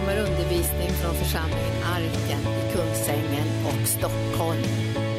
kommer undervisning från församlingen Arken i Kungsängen och Stockholm.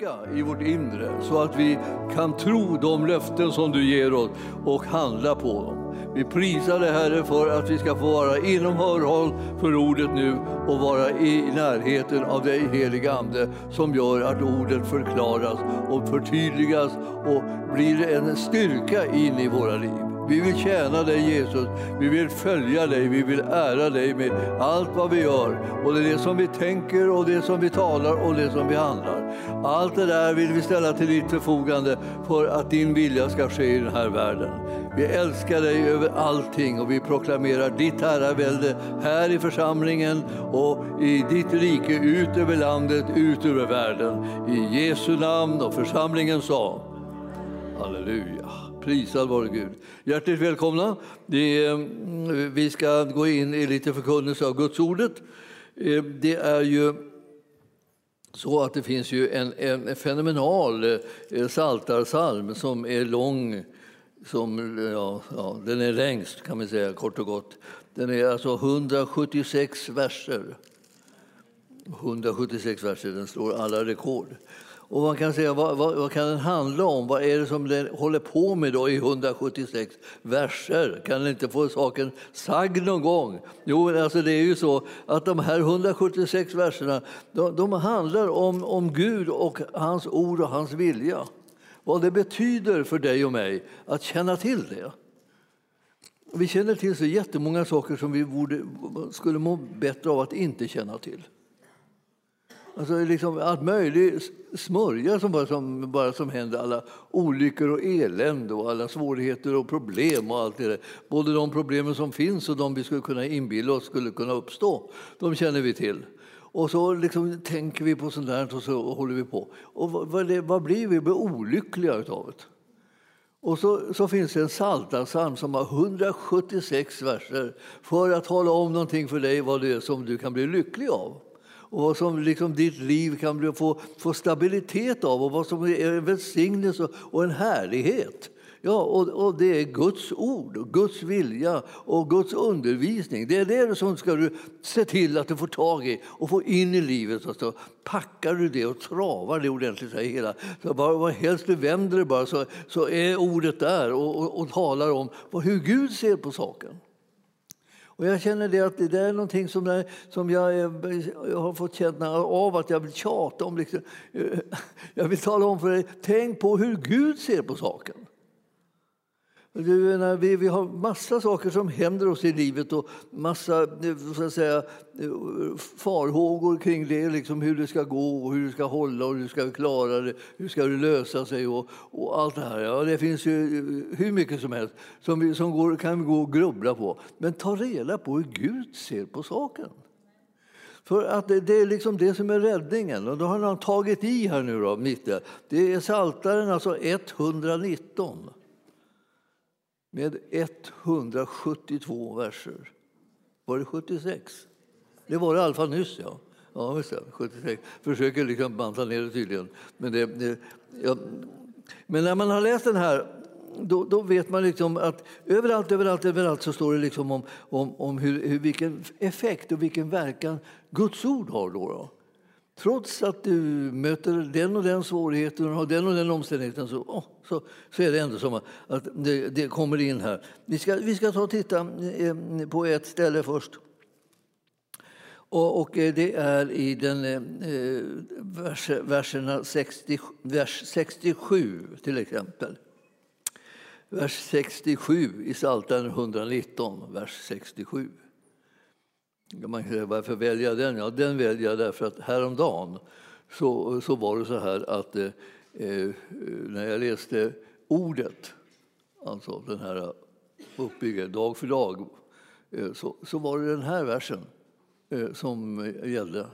Styrka i vårt inre så att vi kan tro de löften som du ger oss och handla på dem. Vi prisar dig Herre för att vi ska få vara inom hörhåll för ordet nu och vara i närheten av dig helige Ande som gör att ordet förklaras och förtydligas och blir en styrka in i våra liv. Vi vill tjäna dig Jesus, vi vill följa dig, vi vill ära dig med allt vad vi gör. Och det är det som vi tänker och det som vi talar och det som vi handlar. Allt det där vill vi ställa till ditt förfogande för att din vilja ska ske i den här världen. Vi älskar dig över allting och vi proklamerar ditt herravälde här i församlingen och i ditt rike ut över landet, ut över världen. I Jesu namn och församlingen sa Halleluja. Prisad vare Gud. Hjärtligt välkomna. Eh, vi ska gå in i lite förkunnelse av Guds ordet. Eh, det är ju så att det finns ju en, en fenomenal eh, saltarsalm som är lång, som, ja, ja, den är längst kan man säga kort och gott. Den är alltså 176 verser. 176 verser, den slår alla rekord. Och man kan säga, vad, vad, vad kan den handla om? Vad är det som den håller på med då i 176 verser? Kan den inte få saken sagd någon gång? Jo, alltså det är ju så att de här 176 verserna, de, de handlar om, om Gud och hans ord och hans vilja. Vad det betyder för dig och mig att känna till det. Vi känner till så jättemånga saker som vi borde, skulle må bättre av att inte känna till. Alltså liksom allt möjligt smörja som bara, som bara som händer, alla olyckor och elände och alla svårigheter och problem och allt det där. Både de problemen som finns och de vi skulle kunna inbilla oss skulle kunna uppstå, de känner vi till. Och så liksom tänker vi på sånt där och så håller vi på. Och vad, vad, det, vad blir vi? Vi blir olyckliga utav det. Och så, så finns det en psaltarpsalm som har 176 verser för att tala om någonting för dig vad det är som du kan bli lycklig av och vad som liksom ditt liv kan bli, få, få stabilitet av och vad som är en välsignelse och en härlighet. Ja, och, och det är Guds ord, Guds vilja och Guds undervisning. Det är det som ska du se till att du får tag i och få in i livet. Och så packar du det och travar det ordentligt. Så hela. Så bara, vad helst du vänder dig, bara så, så är ordet där och, och, och talar om hur Gud ser på saken. Och jag känner det att det är någonting som, jag, som jag, jag, har fått känna av att jag vill tjata om. Liksom. Eh, jag vill tala om för dig, tänk på hur Gud ser på saken. Du, vi, vi har massa saker som händer oss i livet och massa eh, så att säga, eh, farhågor kring det, liksom hur det ska gå och hur du ska hålla och hur du ska klara det, hur ska det lösa sig och, och allt det här. Ja, det finns ju eh, hur mycket som helst som, vi, som går, kan vi gå och grubbla på. Men ta reda på hur Gud ser på saken. För att det, det är liksom det som är räddningen. Och då har han tagit i här nu då, mitt där. Det är Saltaren alltså 119 med 172 verser. Var det 76? Det var det i alla fall nyss. Ja. Ja, visst, 76. Försöker liksom banta ner det tydligen. Men, det, det, ja. Men när man har läst den här då, då, vet man liksom att överallt, överallt, överallt så står det liksom om, om, om hur, hur, vilken effekt och vilken verkan Guds ord har. Då, då. Trots att du möter den och den svårigheten och den och den omständigheten så, oh, så, så är det ändå som att det, det, kommer in här. Vi ska, vi ska ta och titta eh, på ett ställe först. Och, och eh, det är i den, eh, vers, verserna 60, vers 67 till exempel. Vers 67 i Psaltaren 119, vers 67. Man kan säga, varför väljer jag den? Ja, den väljer jag därför att häromdagen så, så var det så här att eh, Eh, eh, när jag läste ordet, alltså den här uppbyggnaden, dag för dag, eh, så, så var det den här versen eh, som gällde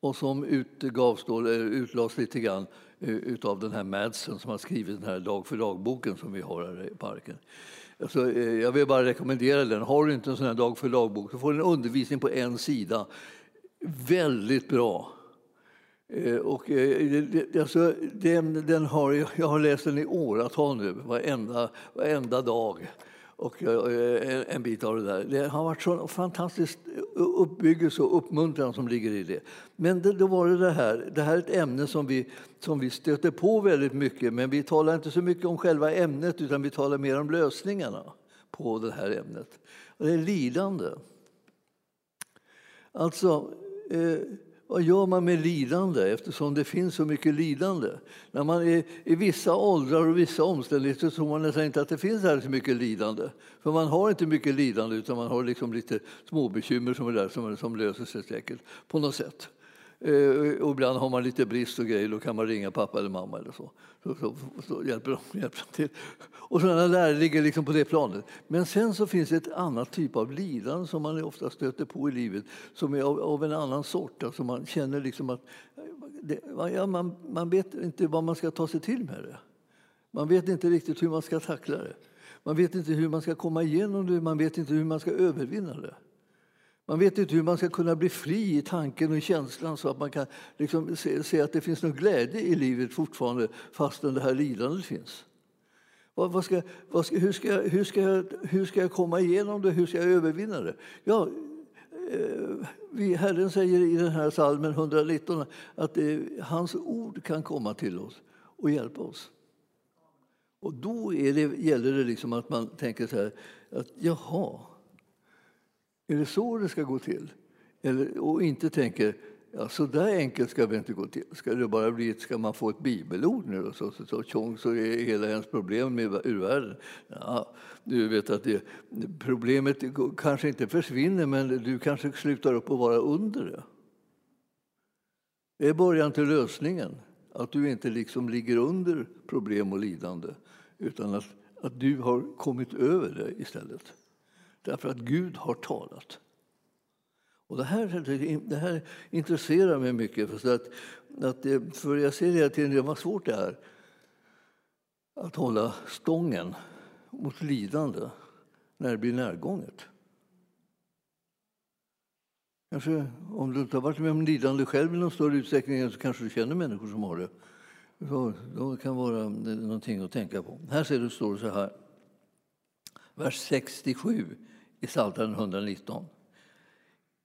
och som utgavs då, utlades lite grann eh, utav den här Madsen som har skrivit den här dag för dag-boken som vi har här i parken. Alltså, eh, jag vill bara rekommendera den. Har du inte en sån här dag för dag-bok så får du en undervisning på en sida. Väldigt bra. Eh, och, eh, det, alltså, den, den har, jag har läst den i åratal nu, varenda, varenda dag. Och eh, en bit av det där. Det har varit så fantastisk uppbyggelse och uppmuntran som ligger i det. Men det, då var det det här. Det här är ett ämne som vi, som vi stöter på väldigt mycket, men vi talar inte så mycket om själva ämnet utan vi talar mer om lösningarna på det här ämnet. Och det är lidande. Alltså, eh, vad gör man med lidande eftersom det finns så mycket lidande? När man är i vissa åldrar och vissa omständigheter tror man nästan inte att det finns så mycket lidande. För man har inte mycket lidande utan man har liksom lite småbekymmer som, är där, som, som löser sig säkert på något sätt. Eh, och ibland har man lite brist och grejer, då kan man ringa pappa eller mamma eller så. Så, så, så hjälper, de, hjälper till. Och sådana där ligger liksom på det planet. Men sen så finns det ett annat typ av lidande som man ofta stöter på i livet som är av, av en annan sort. Alltså man känner liksom att det, ja, man, man vet inte vad man ska ta sig till med det. Man vet inte riktigt hur man ska tackla det. Man vet inte hur man ska komma igenom det, man vet inte hur man ska övervinna det. Man vet inte hur man ska kunna bli fri i tanken och känslan så att man kan liksom se, se, att det finns någon glädje i livet fortfarande fastän det här lidandet finns. Vad, vad ska, vad ska, hur, ska jag, hur, ska jag, hur ska jag komma igenom det? Hur ska jag övervinna det? Ja, eh, vi, Herren säger i den här salmen 119 att eh, hans ord kan komma till oss och hjälpa oss. Och då det, gäller det liksom att man tänker så här att jaha, är det så det ska gå till? Eller, och inte tänker ja, så där enkelt ska det inte gå till. Ska, det bara bli, ska man få ett bibelord nu och så, så, så, tjong, så är hela ens problem med, ur världen? Ja, du vet att det, problemet kanske inte försvinner men du kanske slutar upp att vara under det. Det är början till lösningen. Att du inte liksom ligger under problem och lidande utan att, att du har kommit över det istället. Därför att Gud har talat. Och det, här, det här intresserar mig mycket. För, att, att det, för jag ser hela tiden vad svårt det är att hålla stången mot lidande när det blir närgånget. Kanske, om du inte har varit med om lidande själv i någon större utsträckning så kanske du känner människor som har det. Så, det kan vara någonting att tänka på. Här ser du, står det så här, vers 67 i Psaltaren 119.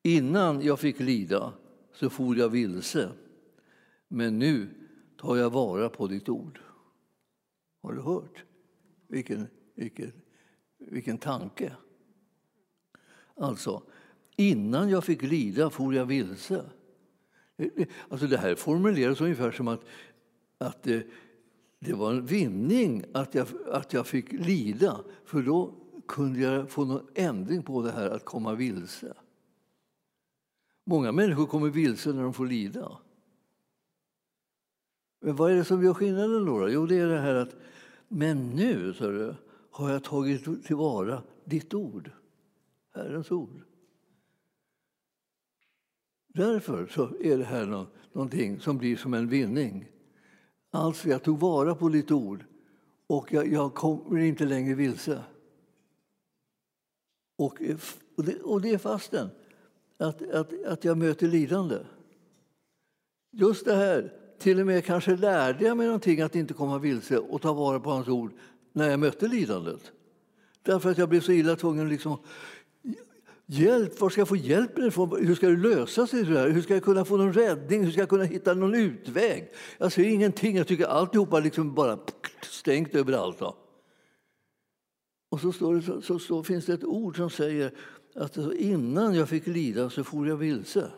Innan jag fick lida så for jag vilse, men nu tar jag vara på ditt ord. Har du hört? Vilken, vilken, vilken tanke! Alltså, innan jag fick lida for jag vilse. Alltså det här formuleras ungefär som att, att det, det var en vinning att jag, att jag fick lida, för då kunde jag få någon ändring på det här att komma vilse. Många människor kommer vilse när de får lida. Men vad är det som gör skillnaden då? Jo, det är det här att men nu så du, har jag tagit tillvara ditt ord, Herrens ord. Därför så är det här någonting som blir som en vinning. Alltså, jag tog vara på ditt ord och jag, jag kommer inte längre vilse. Och, eh, och, det, och det är fasten, att, att, att jag möter lidande. Just det här, till och med kanske lärde jag mig någonting att inte komma vilse och ta vara på hans ord när jag mötte lidandet. Därför att jag blev så illa tvungen liksom Hjälp, var ska jag få hjälp ifrån? Hur ska det lösa sig? Hur ska jag kunna få någon räddning? Hur ska jag kunna hitta någon utväg? Jag ser ingenting. Jag tycker alltihopa liksom bara stängt överallt. Då. Och så, står det, så, så, så, finns det ett ord som säger att innan jag fick lida så for jag vilse.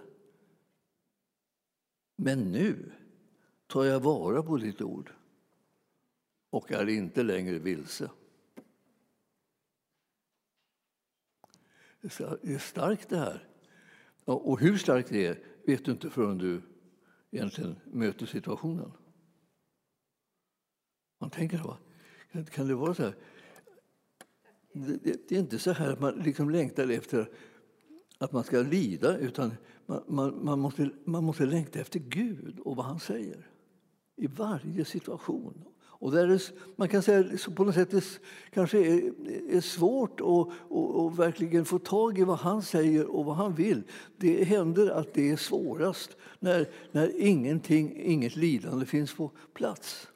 Men nu tar jag vara på ditt ord och är inte längre vilse. Det är starkt det här. Och hur starkt det är vet du inte förrän du egentligen möter situationen. Man tänker så. Kan det vara så här? Det, är inte så här att man liksom längtar efter att man ska lida, utan man, man, man, måste, man måste längta efter Gud och vad han säger i varje situation. Och där är, man kan säga så på något sätt det kanske är, är svårt att, och, och verkligen få tag i vad han säger och vad han vill. Det händer att det är svårast när, när ingenting, inget lidande finns på plats.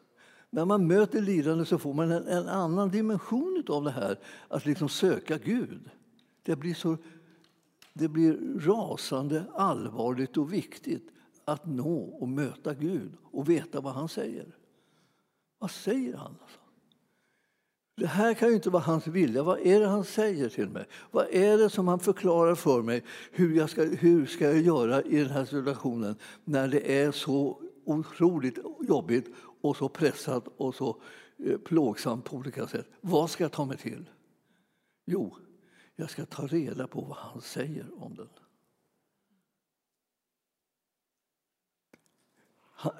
När man möter lidande så får man en, en annan dimension av det här, att liksom söka Gud. Det blir, så, det blir rasande allvarligt och viktigt att nå och möta Gud och veta vad han säger. Vad säger han? Alltså? Det här kan ju inte vara hans vilja. Vad är det han säger till mig? Vad är det som han förklarar för mig hur jag ska, hur ska jag göra i den här situationen när det är så otroligt jobbigt och så pressad och så eh, plågsam på olika sätt. Vad ska jag ta mig till? Jo, jag ska ta reda på vad han säger om den.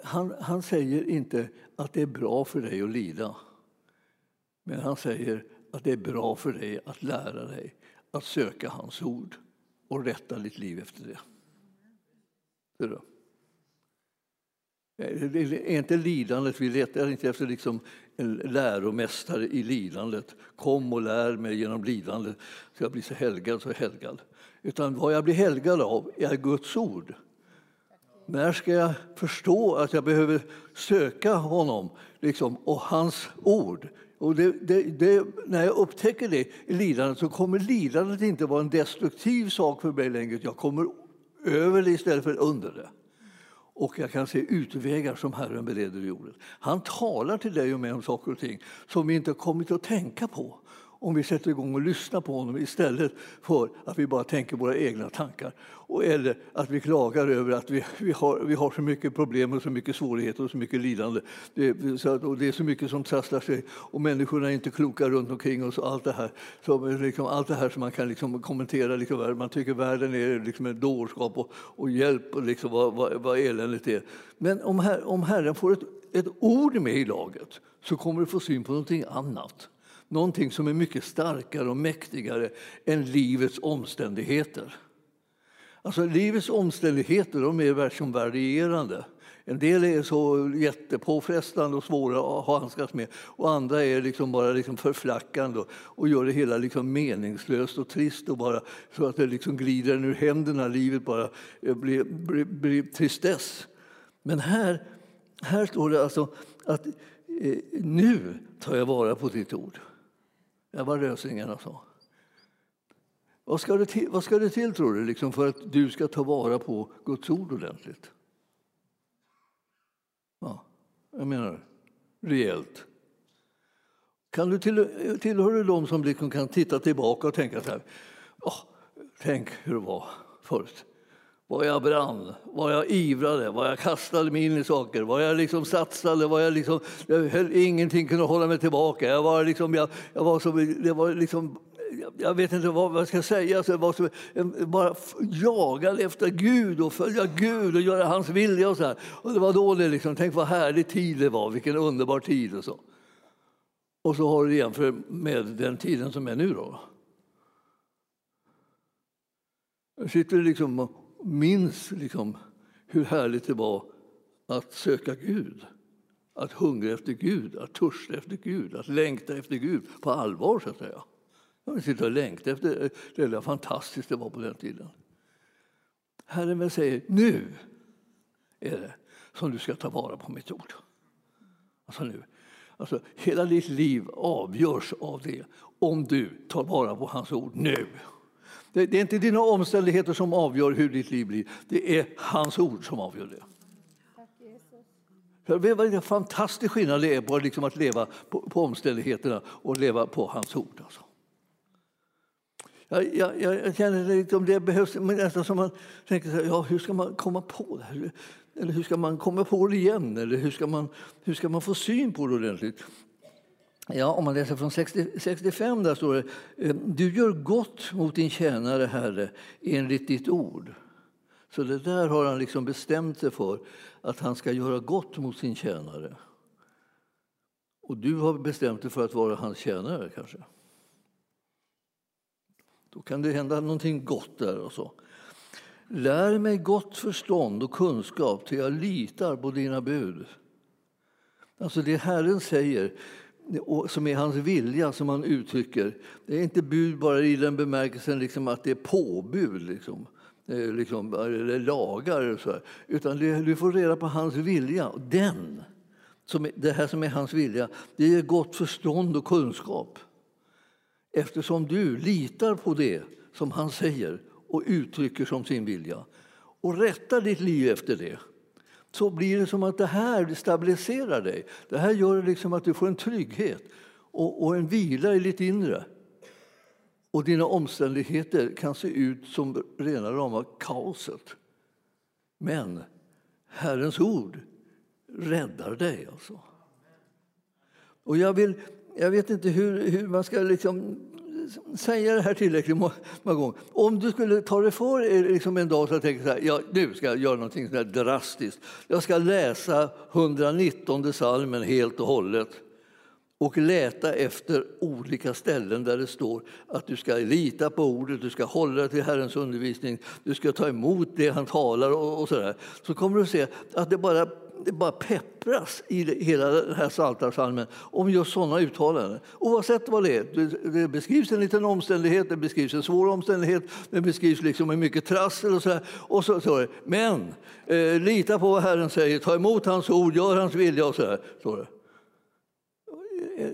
Han, han, säger inte att det är bra för dig att lida. Men han säger att det är bra för dig att lära dig att söka hans ord och rätta ditt liv efter det. det det Eh, är inte lidandet, vi letar inte efter liksom en läromästare i lidandet. Kom och lär mig genom lidandet så jag blir så helgad, så helgad. Utan vad jag blir helgad av är Guds ord. När ska jag förstå att jag behöver söka honom liksom, och hans ord? Och det, det, det, när jag upptäcker det i lidandet så kommer lidandet inte vara en destruktiv sak för mig längre. Jag kommer över det istället för under det. Och jag kan se utvägar som Herren bereder i jorden. Han talar till dig och mig om saker och ting som vi inte har kommit att tänka på om vi sätter igång och lyssnar på honom istället för att vi bara tänker våra egna tankar. Och eller att vi klagar över att vi, vi, har, vi har så mycket problem och så mycket svårigheter och så mycket lidande. Det, så att, och det är så mycket som trasslar sig och människorna är inte kloka runt omkring oss. Och allt, det här, Så, liksom, allt det här som man kan liksom kommentera. Liksom, man tycker världen är liksom en dårskap och, och hjälp och liksom vad, vad, vad eländet är. Men om, her, om Herren får ett, ett ord med i laget så kommer du få syn på någonting annat. Någonting som är mycket starkare och mäktigare än livets omständigheter. Alltså livets omständigheter de är som varierande. En del är så jättepåfrestande och svåra att handskas med och andra är liksom bara liksom förflackande och, gör det hela liksom meningslöst och trist och bara så att det liksom glider ur händerna. Livet bara eh, blir, blir, blir tristess. Men här, här står det alltså att eh, nu tar jag vara på ditt ord. Det var lösningen sa. Vad ska, det till, vad ska det till, tror du, liksom för att du ska ta vara på Guds ord ordentligt? Ja, jag menar rejält. Kan du till, tillhör du de som liksom kan titta tillbaka och tänka så här, oh, tänk hur det var förut vad jag brann, vad jag ivrade, vad jag kastade mig in i saker, vad jag liksom satsade, vad jag liksom, jag höll, ingenting kunde hålla mig tillbaka. Jag var liksom, jag, jag var som, det var liksom, jag vet inte vad jag ska säga, så jag var som, jag bara jagade efter Gud och följa Gud och göra hans vilja och så här. Och det var då det liksom, tänk vad härlig tid det var, vilken underbar tid och så. Och så har du jämfört med den tiden som är nu då. Jag sitter liksom minns liksom hur härligt det var att söka Gud. Att hungra efter Gud, att törsta efter Gud, att längta efter Gud på allvar. så att säga. Jag sitter och längtar efter det där fantastiskt det var på den tiden. Herren säger nu är det som du ska ta vara på mitt ord. Alltså nu. Alltså, hela ditt liv avgörs av det om du tar vara på hans ord nu. Det, är inte dina omständigheter som avgör hur ditt liv blir. Det är hans ord som avgör det. Vet vad en fantastisk skillnad det är på liksom att leva på, på, omständigheterna och leva på hans ord. Alltså. Jag, jag, jag känner liksom det behövs nästan som man tänker så här, ja, hur ska man komma på det här? Eller hur ska man komma på det igen? Eller hur ska man, hur ska man få syn på det ordentligt? Ja, om man läser från 60, 65 där står det ehm, Du gör gott mot din tjänare, Herre, enligt ditt ord. Så det där har han liksom bestämt sig för, att han ska göra gott mot sin tjänare. Och du har bestämt dig för att vara hans tjänare kanske. Då kan det hända någonting gott där och så. Lär mig gott förstånd och kunskap till jag litar på dina bud. Alltså det Herren säger, som är hans vilja, som han uttrycker. Det är inte bud bara i den bemärkelsen liksom att det är påbud, liksom, eh, liksom, eller lagar, så här. utan du får reda på hans vilja. Den, som, det här som är hans vilja, det ger gott förstånd och kunskap. Eftersom du litar på det som han säger och uttrycker som sin vilja och rättar ditt liv efter det så blir det som att det här stabiliserar dig. Det här gör liksom att du får en trygghet och, och en vila i ditt inre. Och dina omständigheter kan se ut som rena rama kaoset. Men Herrens ord räddar dig. Alltså. Och jag, vill, jag vet inte hur, hur man ska liksom säga det här tillräckligt många gånger. Om du skulle ta dig för liksom en dag och tänka så här, ja, nu ska jag göra någonting drastiskt. Jag ska läsa 119 salmen helt och hållet och leta efter olika ställen där det står att du ska lita på ordet, du ska hålla dig till Herrens undervisning, du ska ta emot det han talar och, och så där. Så kommer du att se att det bara det bara peppras i hela den här psaltarpsalmen om just sådana uttalanden. Oavsett vad det är. Det beskrivs en liten omständighet, det beskrivs en svår omständighet, det beskrivs liksom med mycket trassel och så. Här. Och så så men eh, lita på vad Herren säger, ta emot hans ord, gör hans vilja och så här. Så.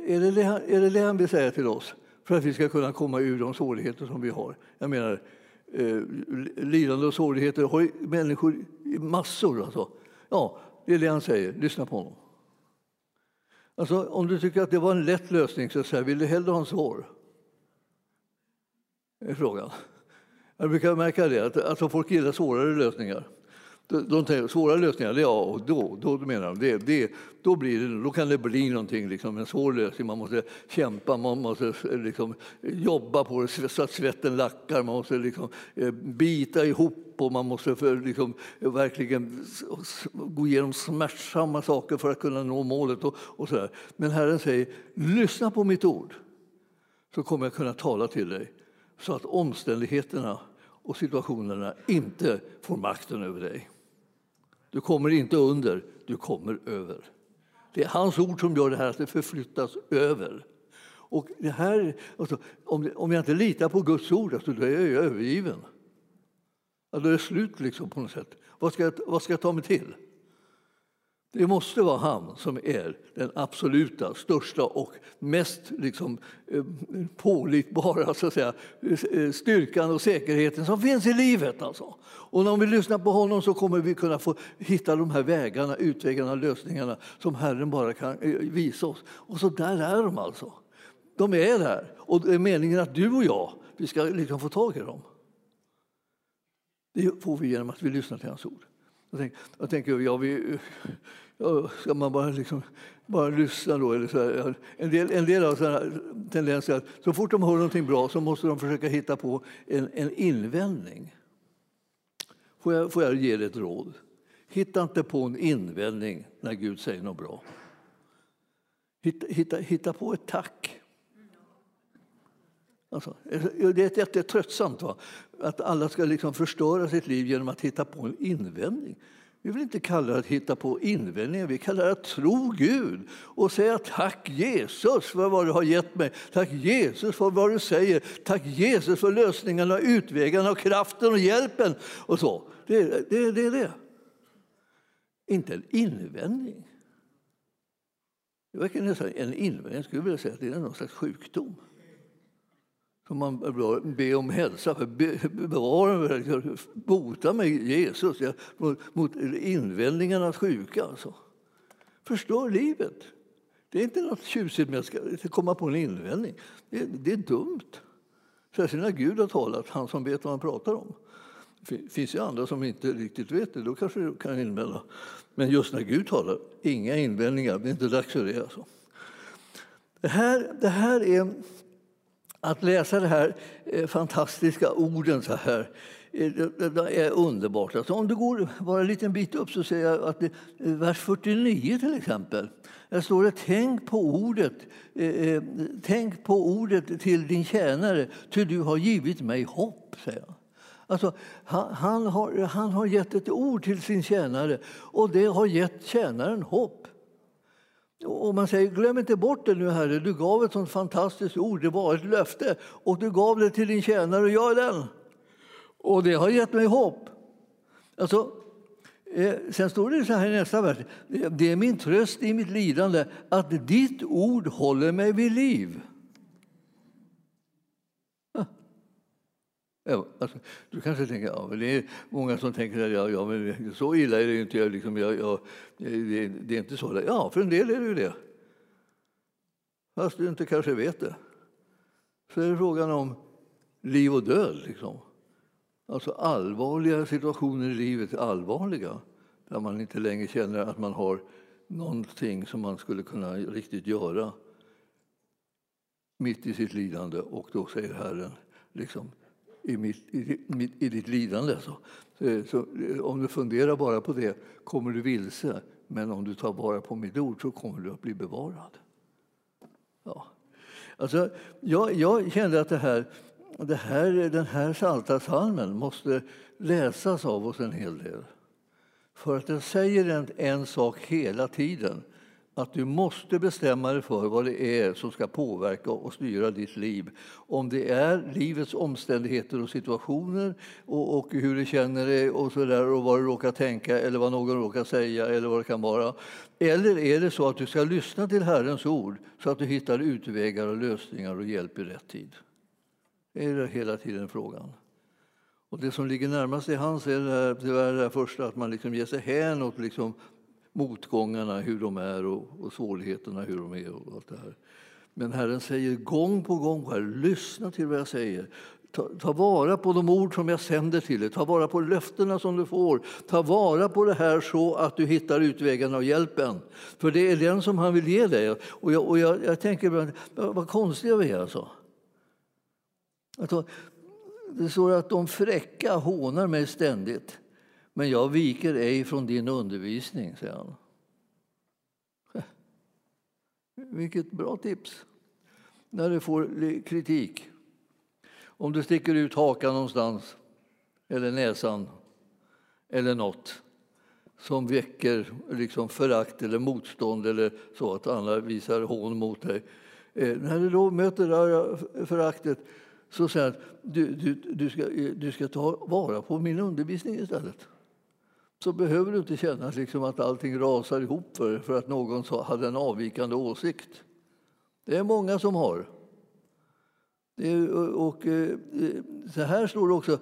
Är det det, är det det han vill säga till oss? För att vi ska kunna komma ur de svårigheter som vi har. Jag menar, eh, lidande och svårigheter har människor i massor. Alltså. Ja, det är det han säger. Lyssna på honom. Alltså, om du tycker att det var en lätt lösning, så säger, vill du hellre ha en svår? Det är frågan. Jag brukar märka det, att alltså, folk gillar svårare lösningar. De tänker, svåra lösningar, ja, och då, då menar de, det, det, då, blir det, då kan det bli någonting, liksom, en svår lösning. Man måste kämpa, man måste eh, liksom, jobba på det så att svetten lackar, man måste liksom, eh, bita ihop och man måste för, liksom, verkligen gå igenom smärtsamma saker för att kunna nå målet. Och, och så där. Men Herren säger, lyssna på mitt ord, så kommer jag kunna tala till dig så att omständigheterna och situationerna inte får makten över dig. Du kommer inte under, du kommer över. Det är hans ord som gör det här att det förflyttas över. Och det här, alltså, om, om jag inte litar på Guds ord, alltså, då är jag övergiven. Ja, då är det slut liksom, på något sätt. Vad ska, jag, vad ska jag ta mig till? Det måste vara han som är den absoluta, största och mest liksom, eh, pålitbara så att säga, eh, styrkan och säkerheten som finns i livet. Alltså. Och om vi lyssnar på honom så kommer vi kunna få hitta de här vägarna, utvägarna, lösningarna som Herren bara kan eh, visa oss. Och så där är de alltså. De är där. Och det är meningen att du och jag vi ska liksom få tag i dem. Det får vi genom att vi lyssnar till hans ord. Jag tänker, jag tänker ja, vi, ska man bara, liksom, bara lyssna då? Eller så här. En del, en del har sådana tendenser att så fort de hör någonting bra så måste de försöka hitta på en, en invändning. Får jag, får jag ge dig ett råd? Hitta inte på en invändning när Gud säger något bra. Hitta, hitta, hitta på ett tack. Alltså, det är jättetröttsamt va? att alla ska liksom förstöra sitt liv genom att hitta på en invändning. Vi vill inte kalla det att hitta på invändningar, vi kallar det att tro Gud och säga tack Jesus för vad du har gett mig. Tack Jesus för vad du säger. Tack Jesus för lösningarna, utvägarna, och kraften och hjälpen. och så. Det är det. det, det. Inte en invändning. Det verkar nästan en invändning. Jag skulle vilja säga att det är någon slags sjukdom som man ber om hälsa. Bevara mig, bota mig Jesus mot invändningarnas sjuka. Alltså. Förstör livet. Det är inte något tjusigt med att komma på en invändning. Det är, det är dumt. Särskilt när Gud har talat, han som vet vad han pratar om. Det finns ju andra som inte riktigt vet det, då kanske du kan invända. Men just när Gud talar, inga invändningar. Det är inte dags för det. Alltså. Det, här, det här är att läsa de här eh, fantastiska orden så här eh, det är underbart. Alltså om du går bara en liten bit upp så ser jag att det, eh, vers 49 till exempel. Där står det tänk på ordet, eh, tänk på ordet till din tjänare, ty du har givit mig hopp, säger jag. Alltså, han, han, har, han har gett ett ord till sin tjänare och det har gett tjänaren hopp. Och man säger, glöm inte bort det nu Herre, du gav ett sånt fantastiskt ord, det var ett löfte och du gav det till din tjänare och jag är den. Och det har gett mig hopp. Alltså, eh, sen står det så här i nästa vers, det är min tröst i mitt lidande att ditt ord håller mig vid liv. Ja, alltså, du kanske tänker, ja, men det är många som tänker att ja, ja, men så illa är det inte. Liksom, jag, jag, det, det, är inte så. Ja, för en del är det ju det. Fast du inte kanske vet det. Så är det frågan om liv och död. Liksom. Alltså allvarliga situationer i livet, allvarliga, där man inte längre känner att man har någonting som man skulle kunna riktigt göra mitt i sitt lidande. Och då säger Herren, liksom, i, mitt, i, i ditt lidande. Alltså. Eh, så, så, om du funderar bara på det kommer du vilse, men om du tar vara på mitt ord så kommer du att bli bevarad. Ja. Alltså, jag, jag kände att det här, det här, den här saltarsalmen måste läsas av oss en hel del. För att den säger en, en sak hela tiden att du måste bestämma dig för vad det är som ska påverka och styra ditt liv. Om det är livets omständigheter och situationer och, och hur du känner dig och, så där, och vad du råkar tänka eller vad någon råkar säga eller vad det kan vara. Eller är det så att du ska lyssna till Herrens ord så att du hittar utvägar och lösningar och hjälp i rätt tid? Det är hela tiden frågan. Och det som ligger närmast i hans är det, här, det, här det första, att man liksom ger sig hän åt liksom motgångarna, hur de är och, och svårigheterna, hur de är och allt det här. Men Herren säger gång på gång, här, lyssna till vad jag säger. Ta, ta, vara på de ord som jag sänder till dig, ta vara på löftena som du får. Ta vara på det här så att du hittar utvägen av hjälpen. För det är den som han vill ge dig. Och jag, och jag, jag tänker, vad konstiga vi är alltså. alltså. Det står att de fräcka hånar mig ständigt. Men jag viker ej från din undervisning, säger han. Vilket bra tips när du får kritik. Om du sticker ut hakan någonstans, eller näsan, eller något som väcker liksom förakt eller motstånd eller så att andra visar hån mot dig. Eh, när du då möter det här föraktet så säger han att du, du, du, ska, du ska ta vara på min undervisning istället så behöver du inte känna liksom att allting rasar ihop för, för att någon hade en avvikande åsikt. Det är många som har. Det, och, och, eh, så här står det också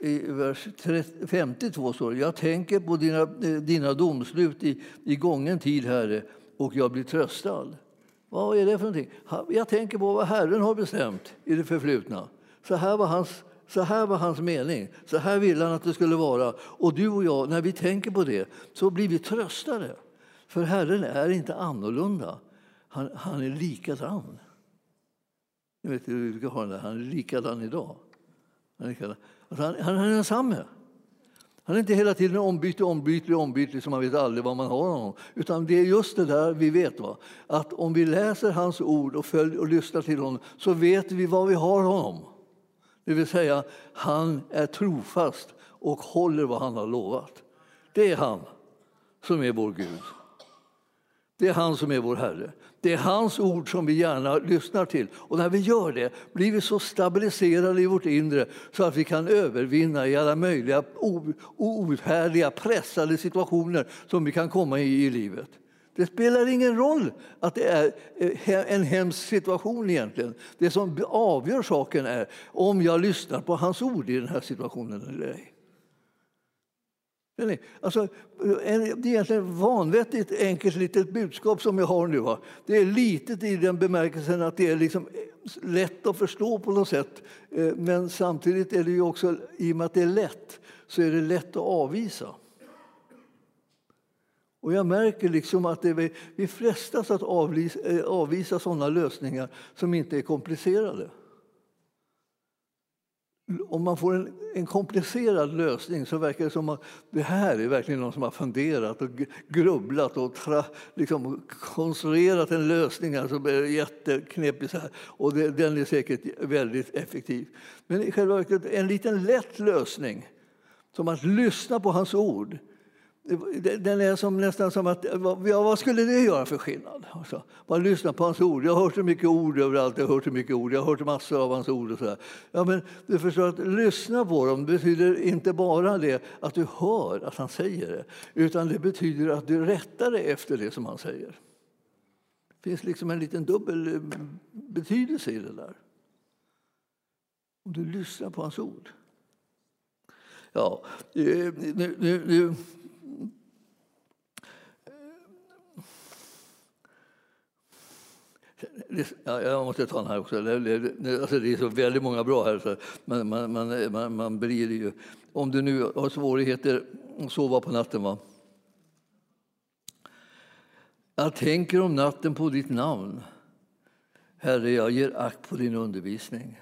i vers 52. Står det, jag tänker på dina, eh, dina domslut i, i gången tid, Herre, och jag blir tröstad. Vad är det för någonting? Jag tänker på vad Herren har bestämt i det förflutna. Så här var hans så här var hans mening. Så här ville han att det skulle vara. Och du och jag, när vi tänker på det, så blir vi tröstade. För Herren är inte annorlunda. Han, han är likadan. Ni vet hur vi har den Han är likadan idag. Han är, likadan. Alltså han, han är densamme. Han är inte hela tiden ombytlig, ombytlig, ombytlig liksom så man vet aldrig vad man har honom. Utan det är just det där vi vet. Va? Att om vi läser hans ord och, följer och lyssnar till honom så vet vi vad vi har honom. Det vill säga, han är trofast och håller vad han har lovat. Det är han som är vår Gud. Det är han som är vår Herre. Det är hans ord som vi gärna lyssnar till. Och när vi gör det blir vi så stabiliserade i vårt inre så att vi kan övervinna i alla möjliga outhärdliga, pressade situationer som vi kan komma i i livet. Det spelar ingen roll att det är eh, en hemsk situation egentligen. Det som avgör saken är om jag lyssnar på hans ord i den här situationen eller ej. Alltså, det är egentligen ett vanvettigt enkelt litet budskap som jag har nu. Va? Det är litet i den bemärkelsen att det är liksom eh, lätt att förstå på något sätt. Eh, men samtidigt är det ju också, i och med att det är lätt, så är det lätt att avvisa. Och jag märker liksom att det, vi frestas att avvisa, eh, avvisa sådana lösningar som inte är komplicerade. Om man får en, en, komplicerad lösning så verkar det som att det här är verkligen någon som har funderat och grubblat och tra, liksom konstruerat en lösning alltså, som är jätteknepig. Så här. Och det, den är säkert väldigt effektiv. Men i själva verket en liten lätt lösning, som att lyssna på hans ord den är som, nästan som att, ja, vad skulle det göra för skillnad? Alltså, man lyssnar på hans ord. Jag har hört så mycket ord överallt, jag har hört så mycket ord, jag har hört massor av hans ord. Och så Ja, men du förstår att lyssna på dem betyder inte bara det att du hör att han säger det, utan det betyder att du rättar dig efter det som han säger. Det finns liksom en liten dubbel eh, betydelse i det där. Om du lyssnar på hans ord. Ja, eh, nu, nu, nu Ja, jag måste ta den här också. Alltså, det är så väldigt många bra här. Så man, man, man, man blir ju... Om du nu har svårigheter att sova på natten, va? Jag tänker om natten på ditt namn. Herre, jag ger akt på din undervisning.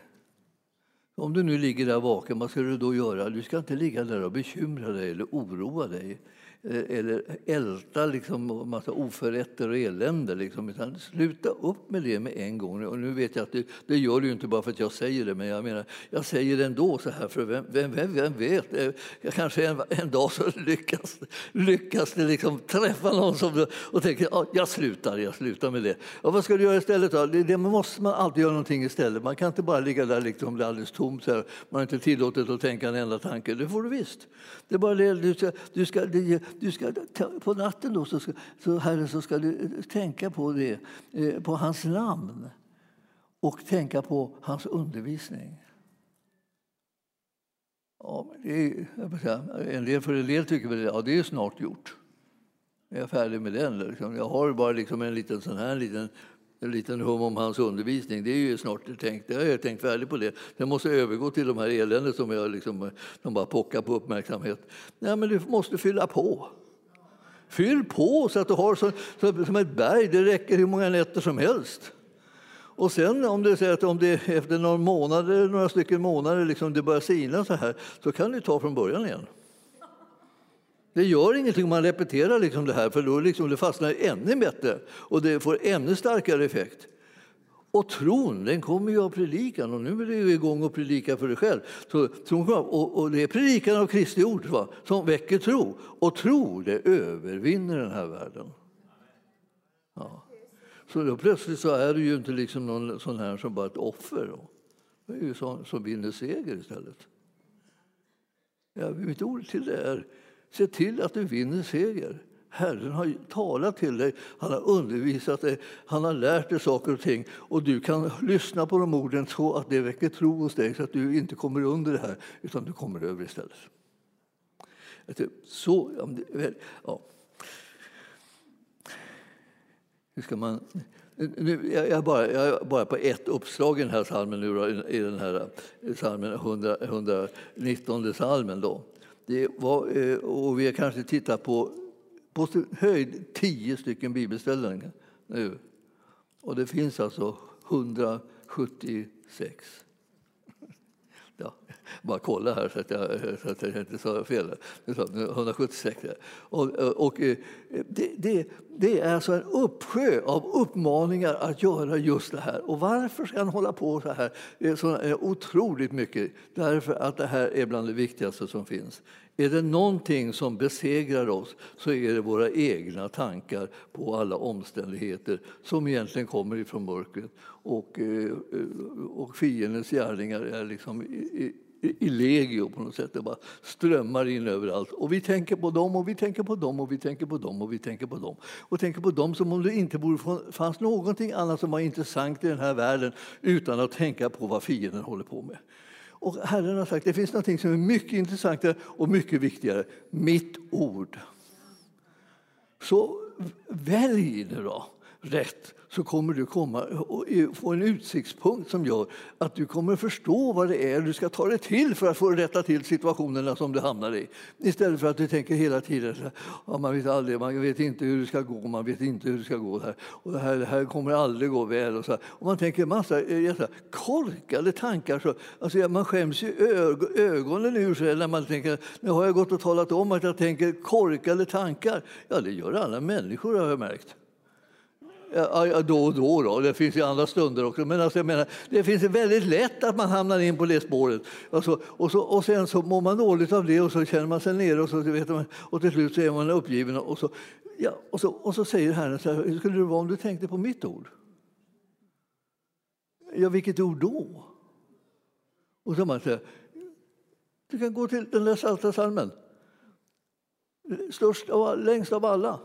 Om du nu ligger där vaken, vad ska du då göra? Du ska inte ligga där och bekymra dig eller oroa dig. Eh, eller älta liksom massa oförrätter och elände. Liksom. Utan sluta upp med det med en gång. Och nu vet jag att det, det gör du inte bara för att jag säger det, men jag menar, jag säger det ändå så här, för vem, vem, vem, vem vet? Eh, jag kanske en, en dag så lyckas, lyckas det liksom träffa någon som och tänker ah, jag slutar, jag slutar med det. Och vad ska du göra istället då? Det, det måste man alltid göra någonting istället. Man kan inte bara ligga där liksom, bli alldeles tomt. Så här. Man är inte tillåtet att tänka en enda tanke. Det får du visst. Det är bara det, du ska, du ska, det, du ska, på natten då så, ska, så, herre, så ska du eh, tänka på, det, eh, på hans namn och tänka på hans undervisning. Ja, det är, en del, för en del tycker väl att ja, det är snart gjort. Jag är färdig med den. Liksom. Jag har bara liksom en liten sån här en liten en liten hum om hans undervisning. Det är ju snart tänkt. Jag har tänkt färdigt på det. Jag måste övergå till de här eländet som jag liksom, de bara pockar på uppmärksamhet. Nej, men du måste fylla på. Fyll på så att du har så, så, som ett berg. Det räcker hur många nätter som helst. Och sen om det, säger att om det efter några månader, några stycken månader liksom det börjar sina så här, så kan du ta från början igen. Det gör ingenting om man repeterar liksom det här, för då liksom det fastnar ännu bättre och det får ännu starkare effekt. Och tron, den kommer ju av predikan och nu är du igång och predika för dig själv. Så, tron, och, och det är predikan av Kristi ord va, som väcker tro. Och tro, det övervinner den här världen. Ja. Så då plötsligt så är du ju inte liksom någon sån här som bara ett offer. Då. Det är ju sån som vinner seger istället. Ja, mitt ord till det är Se till att du vinner seger. Herren har talat till dig, han har undervisat dig, han har lärt dig saker och ting. Och du kan lyssna på de orden så att det väcker tro hos dig så att du inte kommer under det här, utan du kommer över istället. Så, ja. Hur ska man... Nu, jag, är bara, jag är bara på ett uppslag i den här salmen, nu, i den här eh, salmen 100, 119 salmen. Då. Det var, eh, och vi har kanske tittat på, på höjd tio stycken bibelställen nu. Och det finns alltså 176. Bara kolla här så att jag, så att jag inte sa fel. 176. Och, och eh, det, det, det, är alltså en uppsjö av uppmaningar att göra just det här. Och varför ska han hålla på så här? Det är så eh, otroligt mycket. Därför att det här är bland det viktigaste som finns. Är det någonting som besegrar oss så är det våra egna tankar på alla omständigheter som egentligen kommer ifrån mörkret. Och, eh, och fiendens gärningar är liksom i, i, i legio på något sätt. Det bara strömmar in överallt. Och vi tänker på dem och vi tänker på dem och vi tänker på dem och vi tänker på dem. Och tänker på dem som om det inte fanns någonting annat som var intressant i den här världen utan att tänka på vad fienden håller på med. Och Herren har sagt det finns något som är mycket intressantare och mycket viktigare. Mitt ord. Så välj det då rätt så kommer du komma och få en utsiktspunkt som gör att du kommer förstå vad det är du ska ta dig till för att få rätta till situationerna som du hamnar i. Istället för att du tänker hela tiden ja, man vet aldrig, man vet inte hur det ska gå, man vet inte hur det ska gå här. Och det här, det här kommer aldrig gå väl. Och, så här. och man tänker massa eh, korkade tankar. Så, alltså, man skäms ju ög ögonen ur sig när man tänker, nu har jag gått och talat om att jag tänker korkade tankar. Ja, det gör alla människor har jag märkt. Ja, då och då, då. Det finns ju andra stunder också. Men alltså, jag menar, det finns väldigt lätt att man hamnar in på det spåret. Alltså, och, så, och sen så mår man dåligt av det och så känner man sig nere och, så, vet man, och till slut så är man uppgiven. Och så, ja, och så, och så säger Herren så här, hur skulle det vara om du tänkte på mitt ord? Ja, vilket ord då? Och så man säger, du kan gå till den där salta salmen. Störst av, längst av alla.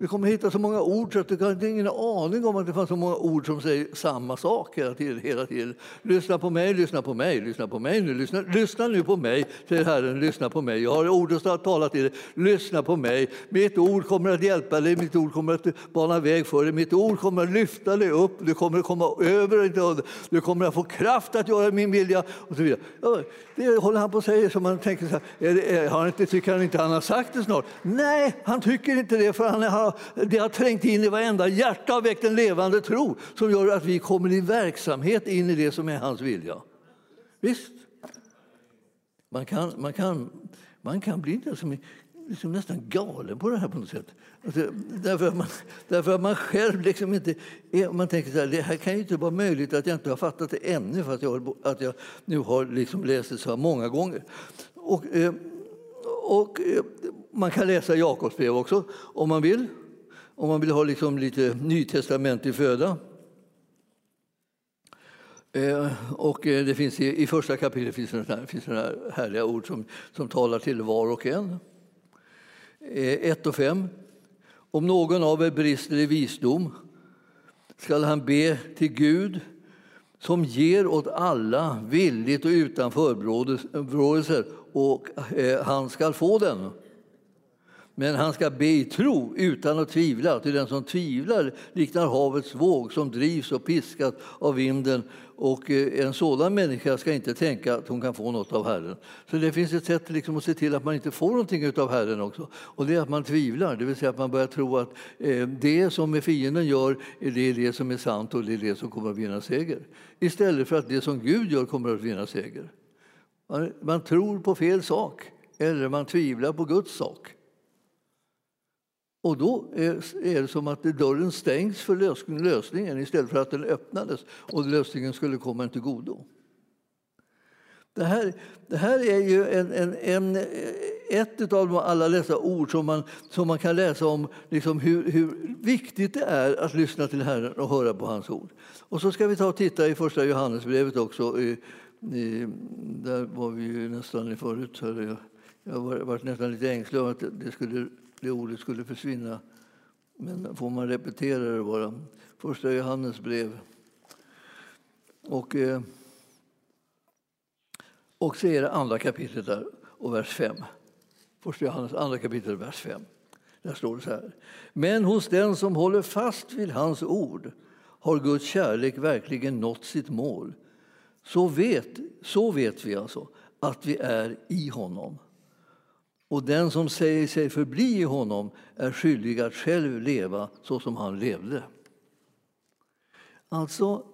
Vi kommer hitta så många ord så att du har ingen aning om att det fanns så många ord som säger samma sak hela tiden. Hela tiden. Lyssna på mig, lyssna på mig, lyssna på mig nu. Lyssna, lyssna nu på mig, säger Herren. Lyssna på mig. Jag har ord att tala till dig. Lyssna på mig. Mitt ord kommer att hjälpa dig, mitt ord kommer att bana väg för dig. Mitt ord kommer att lyfta dig upp. Du kommer att komma över Du kommer att få kraft att göra min vilja. Och så vidare. Ja, det håller han på att säga så man tänker så här, är det, är, han inte, tycker han inte han har sagt det snart? Nej, han tycker inte det för han har det har trängt in i varenda hjärta och väckt en levande tro som gör att vi kommer i verksamhet in i det som är hans vilja. Visst? Man kan, man kan, man kan bli liksom, liksom nästan galen på det här på något sätt. Alltså, därför, att man, därför att man själv liksom inte... är, Man tänker så här, det här kan ju inte vara möjligt att jag inte har fattat det ännu för att jag, att jag nu har liksom läst det så här många gånger. Och, eh, och, och, man kan läsa Jakobs brev också om man vill om man vill ha liksom lite nytestamentlig föda. Eh, och eh, det finns i, i första kapitlet finns det här, finns det här härliga ord som, som talar till var och en. 1 eh, och 5. Om någon av er brister i visdom skall han be till Gud som ger åt alla villigt och utan förebråelser, och eh, han skall få den. Men han ska be i tro utan att tvivla, till den som tvivlar liknar havets våg som drivs och piskas av vinden och eh, en sådan människa ska inte tänka att hon kan få något av Herren. Så det finns ett sätt liksom att se till att man inte får någonting av Herren också. Och det är att man tvivlar, det vill säga att man börjar tro att eh, det som fienden gör det är det som är sant och det är det som kommer att vinna seger. Istället för att det som Gud gör kommer att vinna seger. Man, man tror på fel sak eller man tvivlar på Guds sak. Och då är det som att dörren stängs för lösningen istället för att den öppnades och lösningen skulle komma en till godo. Det här, det här är ju en, en, en, ett av alla dessa ord som man, som man kan läsa om liksom hur, hur viktigt det är att lyssna till Herren och höra på hans ord. Och så ska vi ta och titta i första Johannesbrevet också. I, i, där var vi ju nästan förut. Jag, jag var, var nästan lite ängslig om att det skulle det ordet skulle försvinna. Men får man repetera det bara. Första Johannes brev. Och, eh, och så är det andra kapitlet där och vers 5. Första Johannes andra kapitel, vers 5. Där står det så här. Men hos den som håller fast vid hans ord har Guds kärlek verkligen nått sitt mål. Så vet, så vet vi alltså att vi är i honom. Och den som säger sig förbli i honom är skyldig att själv leva så som han levde. Alltså,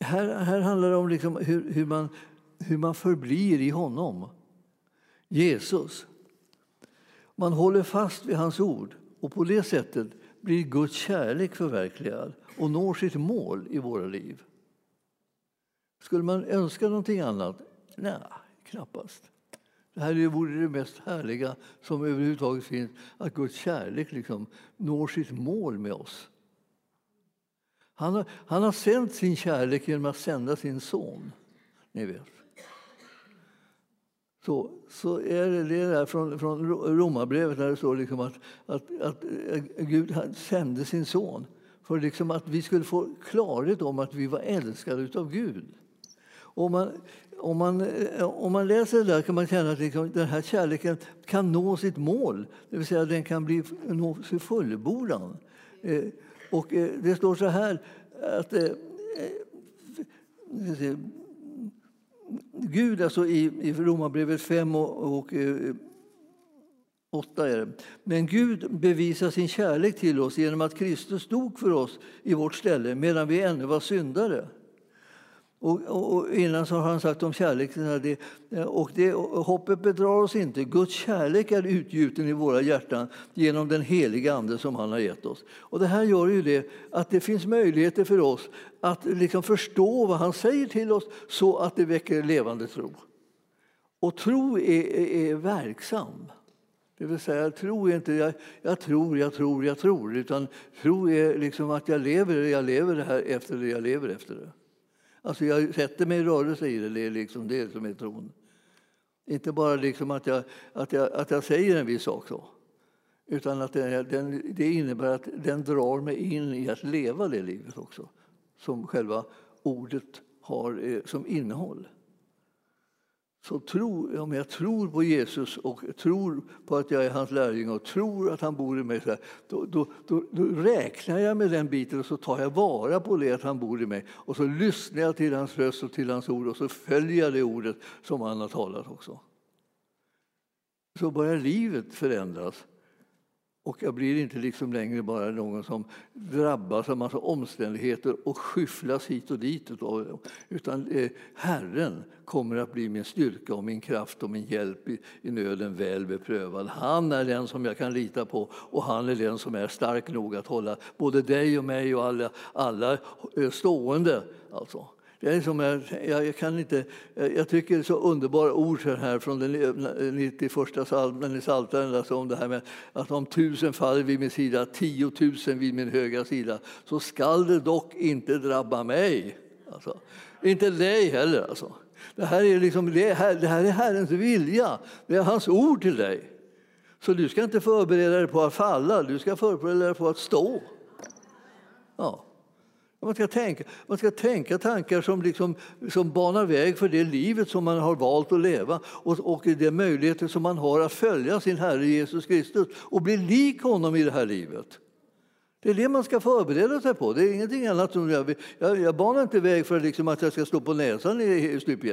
här, här handlar det om liksom hur, hur, man, hur man förblir i honom, Jesus. Man håller fast vid hans ord och på det sättet blir Guds kärlek förverkligad och når sitt mål i våra liv. Skulle man önska någonting annat? Nej, knappast. Det här vore det mest härliga som överhuvudtaget finns, att Guds kärlek liksom når sitt mål med oss. Han har, han har sänt sin kärlek genom att sända sin son. Ni vet. Så, så är det, det där från, från Romarbrevet där det står liksom att, att, att eh, Gud sände sin son för liksom att vi skulle få klarhet om att vi var älskade av Gud. Och man, om man, eh, om man läser det där kan man känna att liksom, den här kärleken kan nå sitt mål, det vill säga den kan bli, nå sin fullbordan. Eh, och eh, det står så här att eh, eh Gud, alltså i, i Romarbrevet 5 och, och eh, 8 är det. Men Gud bevisar sin kärlek till oss genom att Kristus dog för oss i vårt ställe medan vi ännu var syndare. Och, och, och, innan så har han sagt om kärleken, det, och det, hoppet bedrar oss inte. Guds kärlek är utgjuten i våra hjärtan genom den heliga Ande som han har gett oss. Och det här gör ju det att det finns möjligheter för oss att liksom förstå vad han säger till oss så att det väcker levande tro. Och tro är, är, är verksam. Det vill säga, tro är inte jag, jag tror, jag tror, jag tror. Utan tro är liksom att jag lever, jag lever det här efter det, jag lever efter det. Alltså jag sätter mig i rörelse i det, det är liksom det som är tron. Inte bara liksom att, jag, att, jag, att jag säger en viss sak så. Utan att det, den, det innebär att den drar mig in i att leva det livet också. Som själva ordet har eh, som innehåll. Så tro, om jag tror på Jesus och tror på att jag är hans lärjunge och tror att han bor i mig, då, då, då, då, räknar jag med den biten och så tar jag vara på det att han bor i mig. Och så lyssnar jag till hans röst och till hans ord och så följer jag det ordet som han har talat också. Så börjar livet förändras och jag blir inte liksom längre bara någon som drabbas av massa omständigheter och skyfflas hit och dit. Utan eh, Herren kommer att bli min styrka och min kraft och min hjälp i, i nöden väl beprövad. Han är den som jag kan lita på och han är den som är stark nog att hålla både dig och mig och alla, alla eh, stående. Alltså. Det är som jag, jag, kan inte, jag tycker det är så underbara ord här från den 91 psalmen i Psaltaren alltså om det här med att om tusen faller vid min sida, tiotusen vid min högra sida, så skall det dock inte drabba mig. Alltså, inte dig heller. Alltså. Det, här är liksom, det, här, det här är Herrens vilja, det är hans ord till dig. Så du ska inte förbereda dig på att falla, du ska förbereda dig på att stå. Ja. Man ska tänka, man ska tänka tankar som, liksom, som banar väg för det livet som man har valt att leva och, och de möjligheter som man har att följa sin Herre Jesus Kristus och bli lik honom i det här livet. Det är det man ska förbereda sig på. Det är ingenting annat. Som jag, jag, jag banar inte väg för liksom att jag ska stå på näsan i, i stup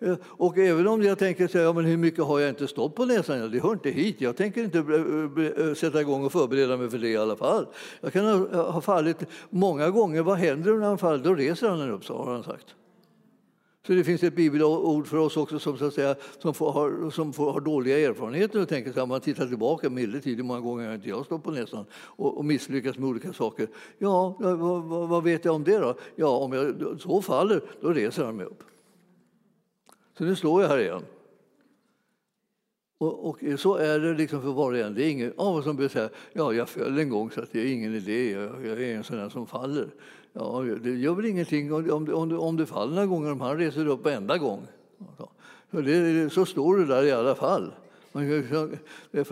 Eh, och även om jag tänker säga, ja, men hur mycket har jag inte stått på näsan? Ja, det hör inte hit. Jag tänker inte eh, eh, sätta igång och förbereda mig för det i alla fall. Jag kan ha fallit många gånger. Vad händer när han faller? Då reser han upp, har han sagt. Så det finns ett bibelord för oss också som, så att säga, som, får, har, som får, har dåliga erfarenheter och tänker så här, man tittar tillbaka medeltid, hur många gånger har inte jag stått på näsan och, och misslyckats med olika saker. Ja, vad, vad, vad, vet jag om det då? Ja, om jag så faller, då reser han mig upp. Så nu står jag här igen. Och, och, så är det liksom för var och en. Det är ingen av oss som börjar säga ja, jag föll en gång så att det är ingen idé, jag, jag är en sån där som faller. Ja, det gör väl ingenting om, om, om, du, om du faller några gånger om han reser upp varenda gång. Så, det, så står du där i alla fall. Det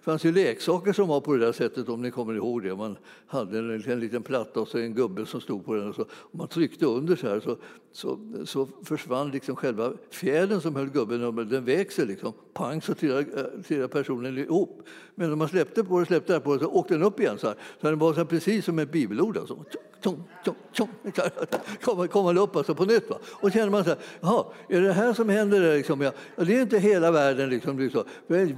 fanns ju leksaker som var på det där sättet, om ni kommer ihåg det. Man hade en, en liten platta och så en gubbe som stod på den. Och så, om man tryckte under så här så, så, så försvann liksom själva fjädern som höll gubben, den vek sig liksom. Pang så trillade, eh, personen ihop. Men om man släppte på det, släppte på det, så åkte den upp igen. Så, här. så den var så precis som ett bibelord. Alltså. Tjong, tjong, tjong. Kommer, kommer upp alltså på nytt. Va? Och känner man så här, jaha, är det här som händer? Liksom? Ja, det är inte hela världen. Liksom, liksom.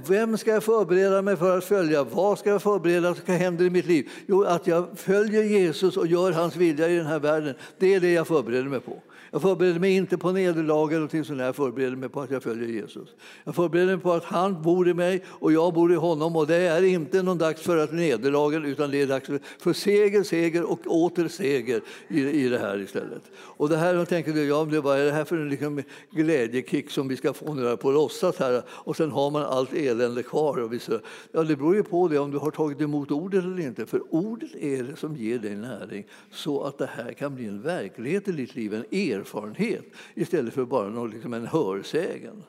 Vem ska jag förbereda mig för att följa? Vad ska jag förbereda? Vad ska hända i mitt liv? Jo, att jag följer Jesus och gör hans vilja i den här världen. Det är det jag förbereder mig på. Jag förbereder mig inte på nederlag eller någonting sånt. Jag förbereder mig på att jag följer Jesus. Jag förbereder mig på att han bor i mig och jag bor i honom. Och det är inte någon dags för att nederlagen utan det är dags för seger, seger och åter seger i, i det här istället. Och det här, jag tänker ja, det vad är det här för en liksom glädjekick som vi ska få nu på låtsas här och sen har man allt elände kvar. Och vissa, ja, det beror ju på det om du har tagit emot ordet eller inte. För ordet är det som ger dig näring så att det här kan bli en verklighet i ditt liv, en er erfarenhet istället för bara någon, liksom en hörsägen.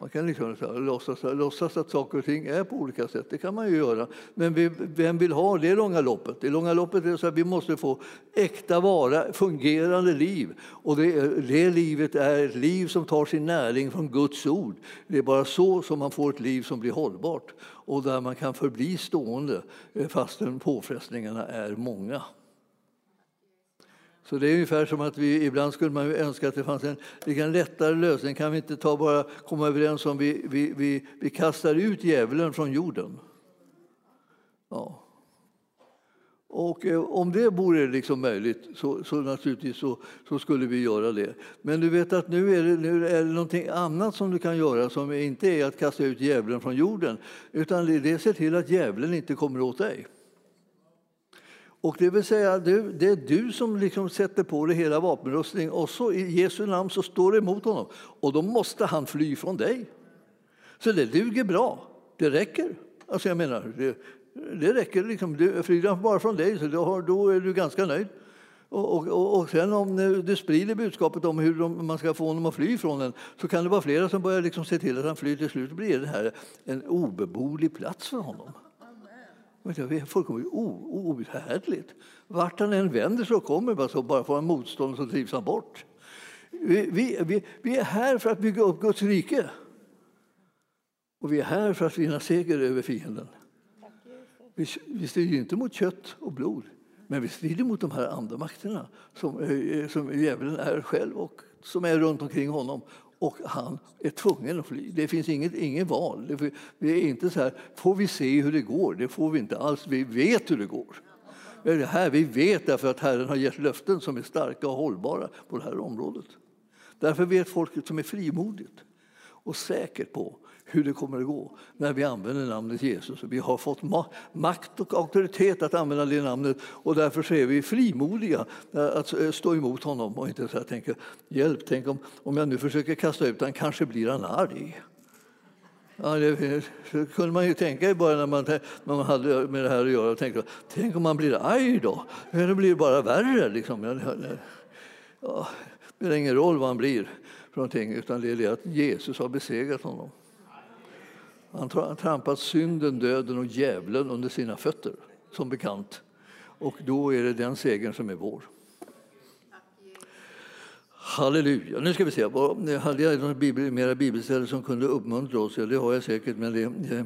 Man kan liksom låtsas, låtsas att saker och ting är på olika sätt, det kan man ju göra. Men vi, vem vill ha det långa loppet? Det långa loppet är så att vi måste få äkta vara, fungerande liv. Och det, det livet är ett liv som tar sin näring från Guds ord. Det är bara så som man får ett liv som blir hållbart och där man kan förbli stående eh, fastän påfrestningarna är många. Så det är ungefär som att vi ibland skulle man önska att det fanns en en lättare lösning. Kan vi inte ta bara komma överens om vi, vi, vi, vi kastar ut djävulen från jorden? Ja. Och eh, om det vore liksom möjligt så, så naturligtvis så, så, skulle vi göra det. Men du vet att nu är, det, nu är det någonting annat som du kan göra som inte är att kasta ut djävulen från jorden utan det är att se till att djävulen inte kommer åt dig. Och det vill säga, du, det är du som liksom sätter på dig hela vapenrustningen och så i Jesu namn så står du emot honom. Och då måste han fly från dig. Så det duger bra. Det räcker. Alltså jag menar, det, det räcker. Liksom. Flyr han bara från dig så då, då är du ganska nöjd. Och, och, och sen om eh, du sprider budskapet om hur de, man ska få honom att fly från en så kan det vara flera som börjar liksom se till att han flyr. Till slut blir det här en obeboelig plats för honom. Det är fullkomligt outhärdligt. Vart han än vänder så kommer bara så bara får han motstånd så drivs han bort. Vi, vi, vi, vi är här för att bygga upp Guds rike. Och vi är här för att vinna seger över fienden. Vi, vi strider inte mot kött och blod, men vi strider mot de här andra makterna som, eh, som djävulen är själv och som är runt omkring honom. Och han är tvungen att fly. Det finns inget, inget val. Det är inte så här, får vi se hur det går? Det får vi inte alls. Vi vet hur det går. Det Det här, vi vet därför att Herren har gett löften som är starka och hållbara på det här området. Därför vet folket som är frimodigt och säkert på hur det kommer att gå när vi använder namnet Jesus. Vi har fått makt och auktoritet att använda det namnet och därför är vi frimodiga eh, att eh, stå emot honom och inte så här tänka hjälp, tänk om, om jag nu försöker kasta ut honom, kanske blir han arg. Ja, det, kunde man ju tänka i början när man, när man hade med det här att göra. Tänkte, tänk om man blir arg då? Det blir bara värre. Liksom. Ja, det spelar ingen roll vad han blir, för någonting, utan det är det att Jesus har besegrat honom. Han har trampat synden, döden och djävulen under sina fötter, som bekant. Och då är det den segern som är vår. Halleluja. Nu ska vi se. Hade jag några bibel, mera bibelställen som kunde uppmuntra oss? Ja, det har jag säkert. Men det, eh,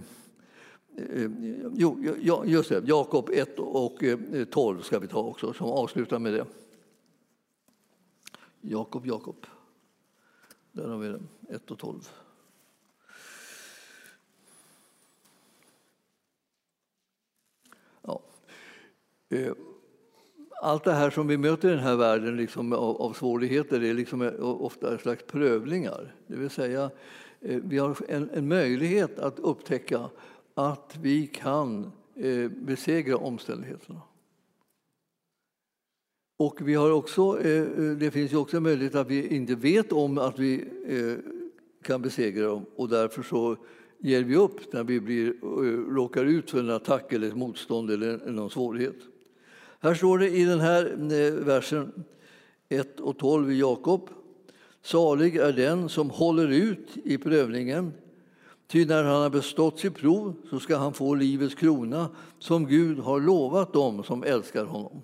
eh, jo, ja, just det. Jakob 1 och eh, 12 ska vi ta också, som avslutar med det. Jakob, Jakob. Där har vi det. 1 och 12. Eh, allt det här som vi möter i den här världen liksom av, av svårigheter är liksom eh, ofta en slags prövningar. Det vill säga, eh, vi har en, en möjlighet att upptäcka att vi kan eh, besegra omständigheterna. Och vi har också, det finns ju också en möjlighet att vi inte vet om att vi kan besegra dem och därför så ger vi upp när vi blir, råkar ut för en attack eller ett motstånd eller någon svårighet. Här står det i den här eh, versen 1 och 12 i Jakob. Salig är den som håller ut i prövningen, ty när han har bestått sitt prov så ska han få livets krona som Gud har lovat dem som älskar honom.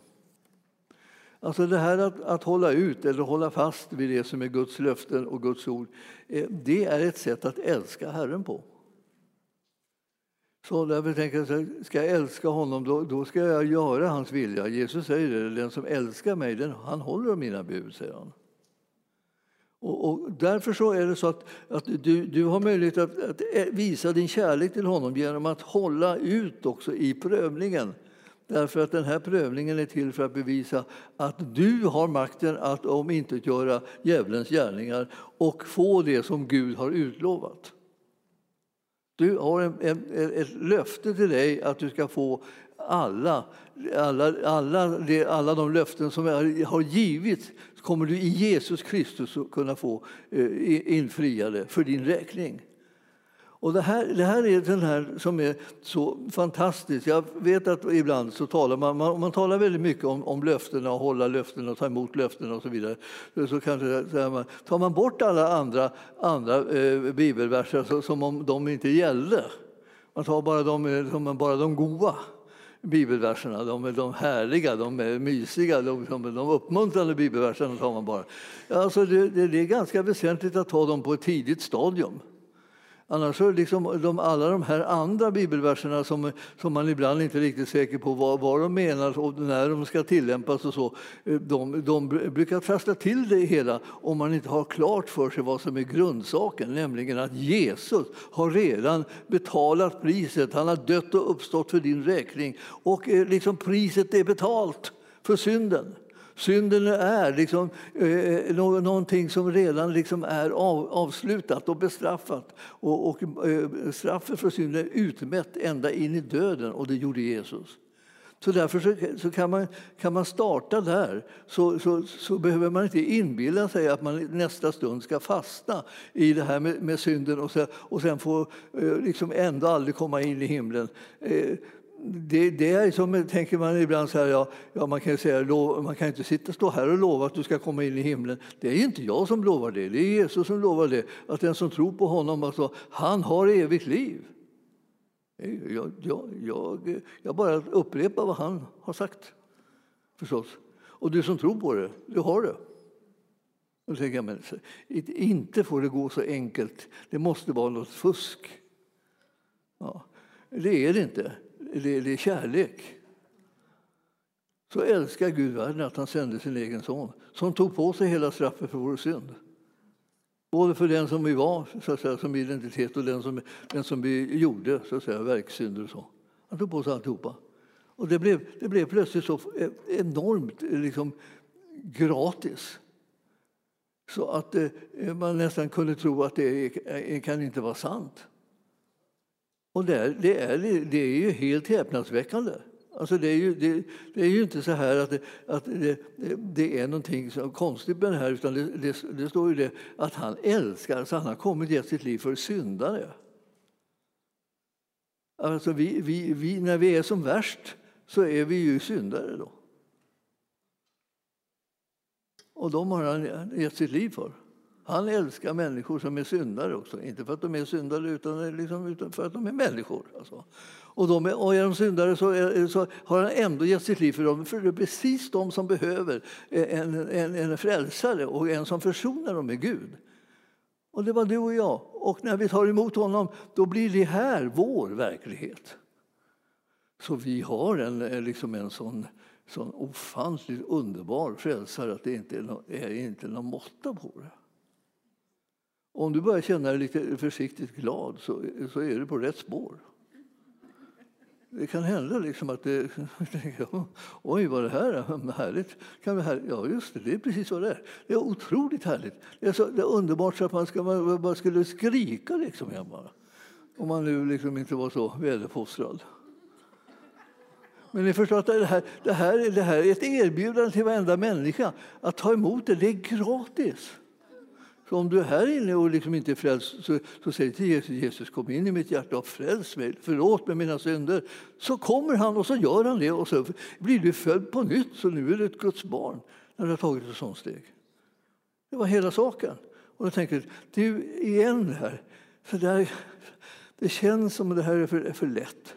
Alltså det här att, att hålla ut eller hålla fast vid det som är Guds löften och Guds ord, eh, det är ett sätt att älska Herren på. Så därför tänker jag, ska jag älska honom då, då ska jag göra hans vilja. Jesus säger det, den som älskar mig, den, han håller mina bud, säger han. Och, och, därför så är det så att, att du, du har möjlighet att, att, visa din kärlek till honom genom att hålla ut också i prövningen. Därför att den här prövningen är till för att bevisa att du har makten att omintetgöra djävulens gärningar och få det som Gud har utlovat. Du har en, en, ett löfte till dig att du ska få alla, alla, alla, alla de löften som har givits kommer du i Jesus Kristus att kunna få eh, infriade för din räkning. Och det, här, det här är den här som är så fantastiskt. Jag vet att ibland så talar man, man, man talar väldigt mycket om, om löftena och hålla löften och ta emot löften. och så vidare. Så kanske, så man, tar man bort alla andra, andra eh, bibelverser så, som om de inte gällde. Man tar bara de, eh, som bara de goda bibelverserna, de, de härliga, de mysiga, de, de uppmuntrande bibelverserna tar man bara. Alltså det, det, det är ganska väsentligt att ta dem på ett tidigt stadium. Annars så liksom de, alla de här andra bibelverserna som, som man ibland inte är riktigt säker på vad, vad de menar och när de ska tillämpas och så, de, de brukar trassla till det hela om man inte har klart för sig vad som är grundsaken, nämligen att Jesus har redan betalat priset. Han har dött och uppstått för din räkning och eh, liksom priset är betalt för synden. Synden är liksom, eh, någonting som redan liksom är av, avslutat och bestraffat. Och, och eh, straffet för synden är utmätt ända in i döden, och det gjorde Jesus. Så därför så, så kan, man, kan man starta där. Så, så, så, behöver man inte inbilla sig att man nästa stund ska fastna i det här med, med synden och, så, och sen få eh, liksom ändå aldrig komma in i himlen. Eh, det, det, är som, tänker man ibland så här, ja, ja, man kan säga, man kan inte sitta, stå här och lova att du ska komma in i himlen. Det är inte jag som lovar det, det är Jesus som lovar det. Att den som tror på honom, alltså, han har evigt liv. Jag, jag, jag, jag bara upprepar vad han har sagt, förstås. Och du som tror på det, du har det. Och tänker jag, men, inte får det gå så enkelt. Det måste vara något fusk. Ja, det är det inte det, det är kärlek. Så älskar Gud världen att han sände sin egen son som tog på sig hela straffet för vår synd. Både för den som vi var så att säga, som identitet och den som, den som vi gjorde, så att säga, verksynder och så. Han tog på sig alltihopa. Och det blev, det blev plötsligt så enormt liksom, gratis så att eh, man nästan kunde tro att det kan inte vara sant. Och det är, det är, det är ju helt häpnadsväckande. Alltså det, är ju, det, det, är ju inte så här att, det, att det, det är någonting så konstigt med det här utan det, det, står ju det att han älskar, så han har kommit och gett sitt liv för syndare. Alltså vi, vi, vi, när vi är som värst så är vi ju syndare då. Och de har han gett sitt liv för. Han älskar människor som är syndare också. Inte för att de är syndare utan, liksom, för att de är människor. Alltså. Och, de är, och är de syndare så, är, så, har han ändå gett sitt liv för dem. För det är precis de som behöver en, en, en frälsare och en som försonar dem med Gud. Och det var du och jag. Och när vi tar emot honom då blir det här vår verklighet. Så vi har en, eh, liksom en sån, sån ofantligt underbar frälsare att det inte är, någon, är inte någon måtta på det. Om du börjar känna dig lite försiktigt glad så, så är du på rätt spår. Det kan hända liksom att det, oj vad det här är härligt. Kan vi här, ja just det, det är precis vad det är. Det är otroligt härligt. Det är, så, det är underbart så att man, ska, man bara skulle skrika liksom. hemma. Om man nu liksom inte var så väluppfostrad. Men ni förstår att det här, det, här, det här är ett erbjudande till varenda människa. Att ta emot det, det är gratis. Så om du är här inne och liksom inte är frälst, så, så säg till Jesus, Jesus kom in i mitt hjärta och fräls mig, förlåt mig mina synder. Så kommer han och så gör han det och så blir du född på nytt, så nu är du ett Guds barn när du har tagit ett sådant steg. Det var hela saken. Och jag tänker, du igen här, så där, det känns som att det här är för, är för lätt.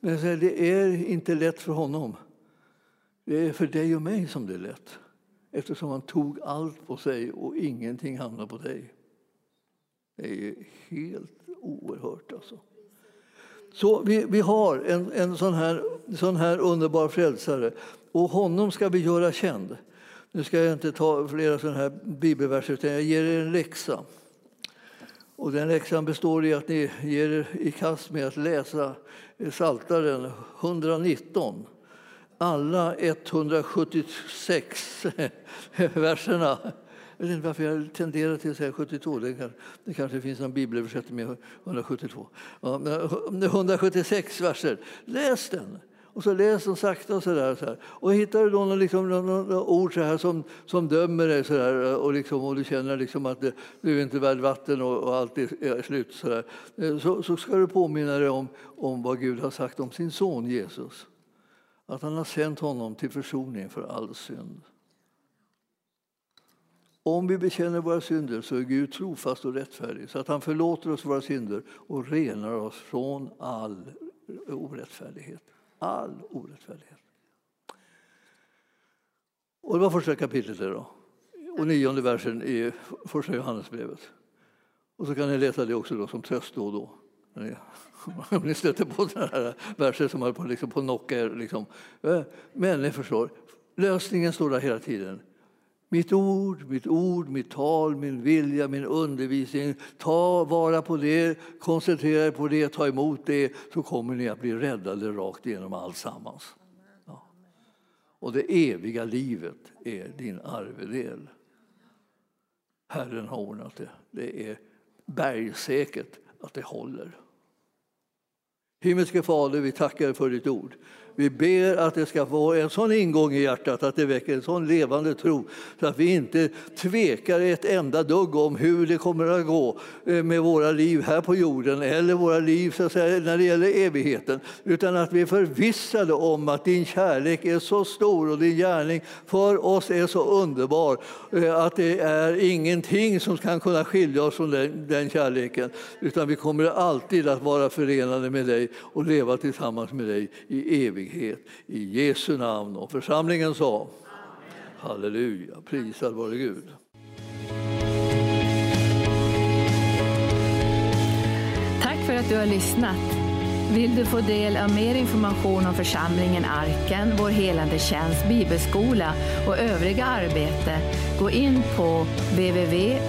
Men det är inte lätt för honom. Det är för dig och mig som det är lätt eftersom han tog allt på sig och ingenting hamnade på dig. Det är helt oerhört. Alltså. Så vi, vi har en, en sån, här, sån här underbar frälsare och honom ska vi göra känd. Nu ska jag inte ta flera sådana här bibelverser utan jag ger er en läxa. Och den läxan består i att ni ger er i kast med att läsa Saltaren 119 alla 176 verserna. Jag vet inte varför jag tenderar till att säga 72. Det, kan, det kanske finns en bibelöversättning med 172. Ja, 176 eh, verser. Läs den! Och så läs den sakta och så där. Så här. Och hittar du då liksom, några ord så här som, som dömer dig så där, eh, och, liksom, och du känner liksom att du är inte värd vatten och, och allt är slut så, där, eh, så, så ska du påminna dig om, om vad Gud har sagt om sin son Jesus att han har sänt honom till försoning för all synd. Om vi bekänner våra synder så är Gud trofast och rättfärdig så att han förlåter oss våra synder och renar oss från all orättfärdighet. All orättfärdighet. Och det var första kapitlet. Då. Och nionde versen i första Johannesbrevet. Och så kan ni läsa det också då som tröst då och då. Om ni stöter på sådana här verser som höll på, liksom, på knocka er. Liksom. Eh, Men ni förstår, lösningen står där hela tiden. Mitt ord, mitt ord, mitt tal, min vilja, min undervisning. Ta vara på det, koncentrera er på det, ta emot det så kommer ni att bli räddade rakt igenom alltsammans. Ja. Och det eviga livet är din arvedel. Herren har ordnat det. Det är bergsäkert att det håller. Himmelske Fader, vi tackar för ditt ord. Vi ber att det ska få en sån ingång i hjärtat att det väcker en sån levande tro så att vi inte tvekar ett enda dugg om hur det kommer att gå eh, med våra liv här på jorden eller våra liv så att säga, när det gäller evigheten. Utan att vi är förvissade om att din kärlek är så stor och din gärning för oss är så underbar eh, att det är ingenting som kan kunna skilja oss från den, den kärleken. Utan vi kommer alltid att vara förenade med dig och leva tillsammans med dig i evighet frihet I Jesu namn. Och församlingen sa Halleluja, prisad vare Gud. Tack för att du har lyssnat. Vill du få del av mer information om församlingen Arken, vår helande tjänst, bibelskola och övriga arbete, gå in på www.arken.org.